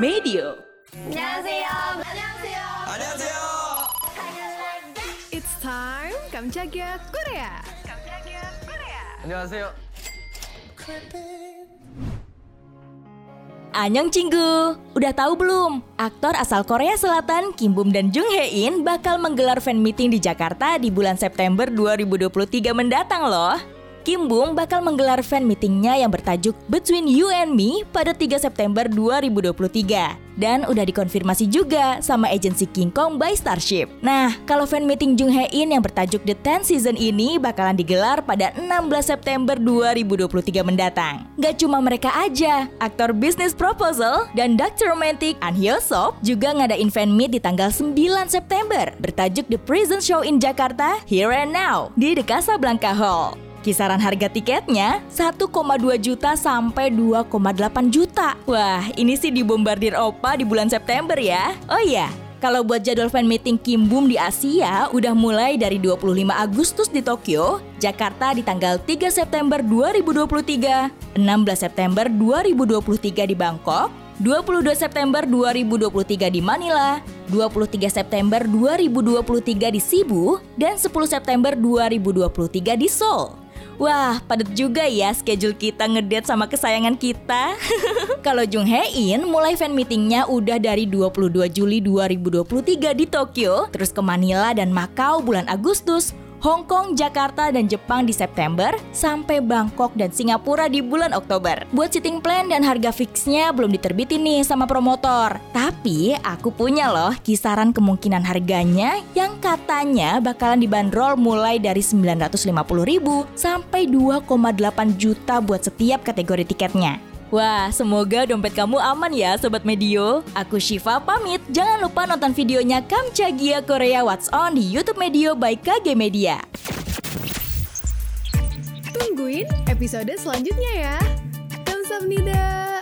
Medio. It's time Kamchaga Korea. 안녕하세요. Anyong Cinggu, udah tahu belum? Aktor asal Korea Selatan Kim Bum dan Jung Hae In bakal menggelar fan meeting di Jakarta di bulan September 2023 mendatang loh. Kim Bum bakal menggelar fan meetingnya yang bertajuk Between You and Me pada 3 September 2023. Dan udah dikonfirmasi juga sama agensi King Kong by Starship. Nah, kalau fan meeting Jung Hae In yang bertajuk The 10 Season ini bakalan digelar pada 16 September 2023 mendatang. Gak cuma mereka aja, aktor Business Proposal dan Dr. Romantic An Hyo Sop juga ngadain fan meet di tanggal 9 September bertajuk The Prison Show in Jakarta Here and Now di The Casablanca Hall. Kisaran harga tiketnya 1,2 juta sampai 2,8 juta. Wah, ini sih dibombardir Opa di bulan September ya. Oh iya, kalau buat jadwal fan meeting Kim Bum di Asia udah mulai dari 25 Agustus di Tokyo, Jakarta di tanggal 3 September 2023, 16 September 2023 di Bangkok, 22 September 2023 di Manila, 23 September 2023 di Cebu, dan 10 September 2023 di Seoul. Wah, padat juga ya schedule kita ngedate sama kesayangan kita. Kalau Jung Hae In mulai fan meetingnya udah dari 22 Juli 2023 di Tokyo, terus ke Manila dan Makau bulan Agustus, Hong Kong, Jakarta, dan Jepang di September, sampai Bangkok dan Singapura di bulan Oktober. Buat sitting plan dan harga fixnya belum diterbitin nih sama promotor. Tapi aku punya loh kisaran kemungkinan harganya yang katanya bakalan dibanderol mulai dari 950 ribu sampai 2,8 juta buat setiap kategori tiketnya. Wah, semoga dompet kamu aman ya Sobat Medio. Aku Shiva pamit. Jangan lupa nonton videonya Kamchagia Korea What's On di Youtube Medio by KG Media. Tungguin episode selanjutnya ya. Kamsahamnida.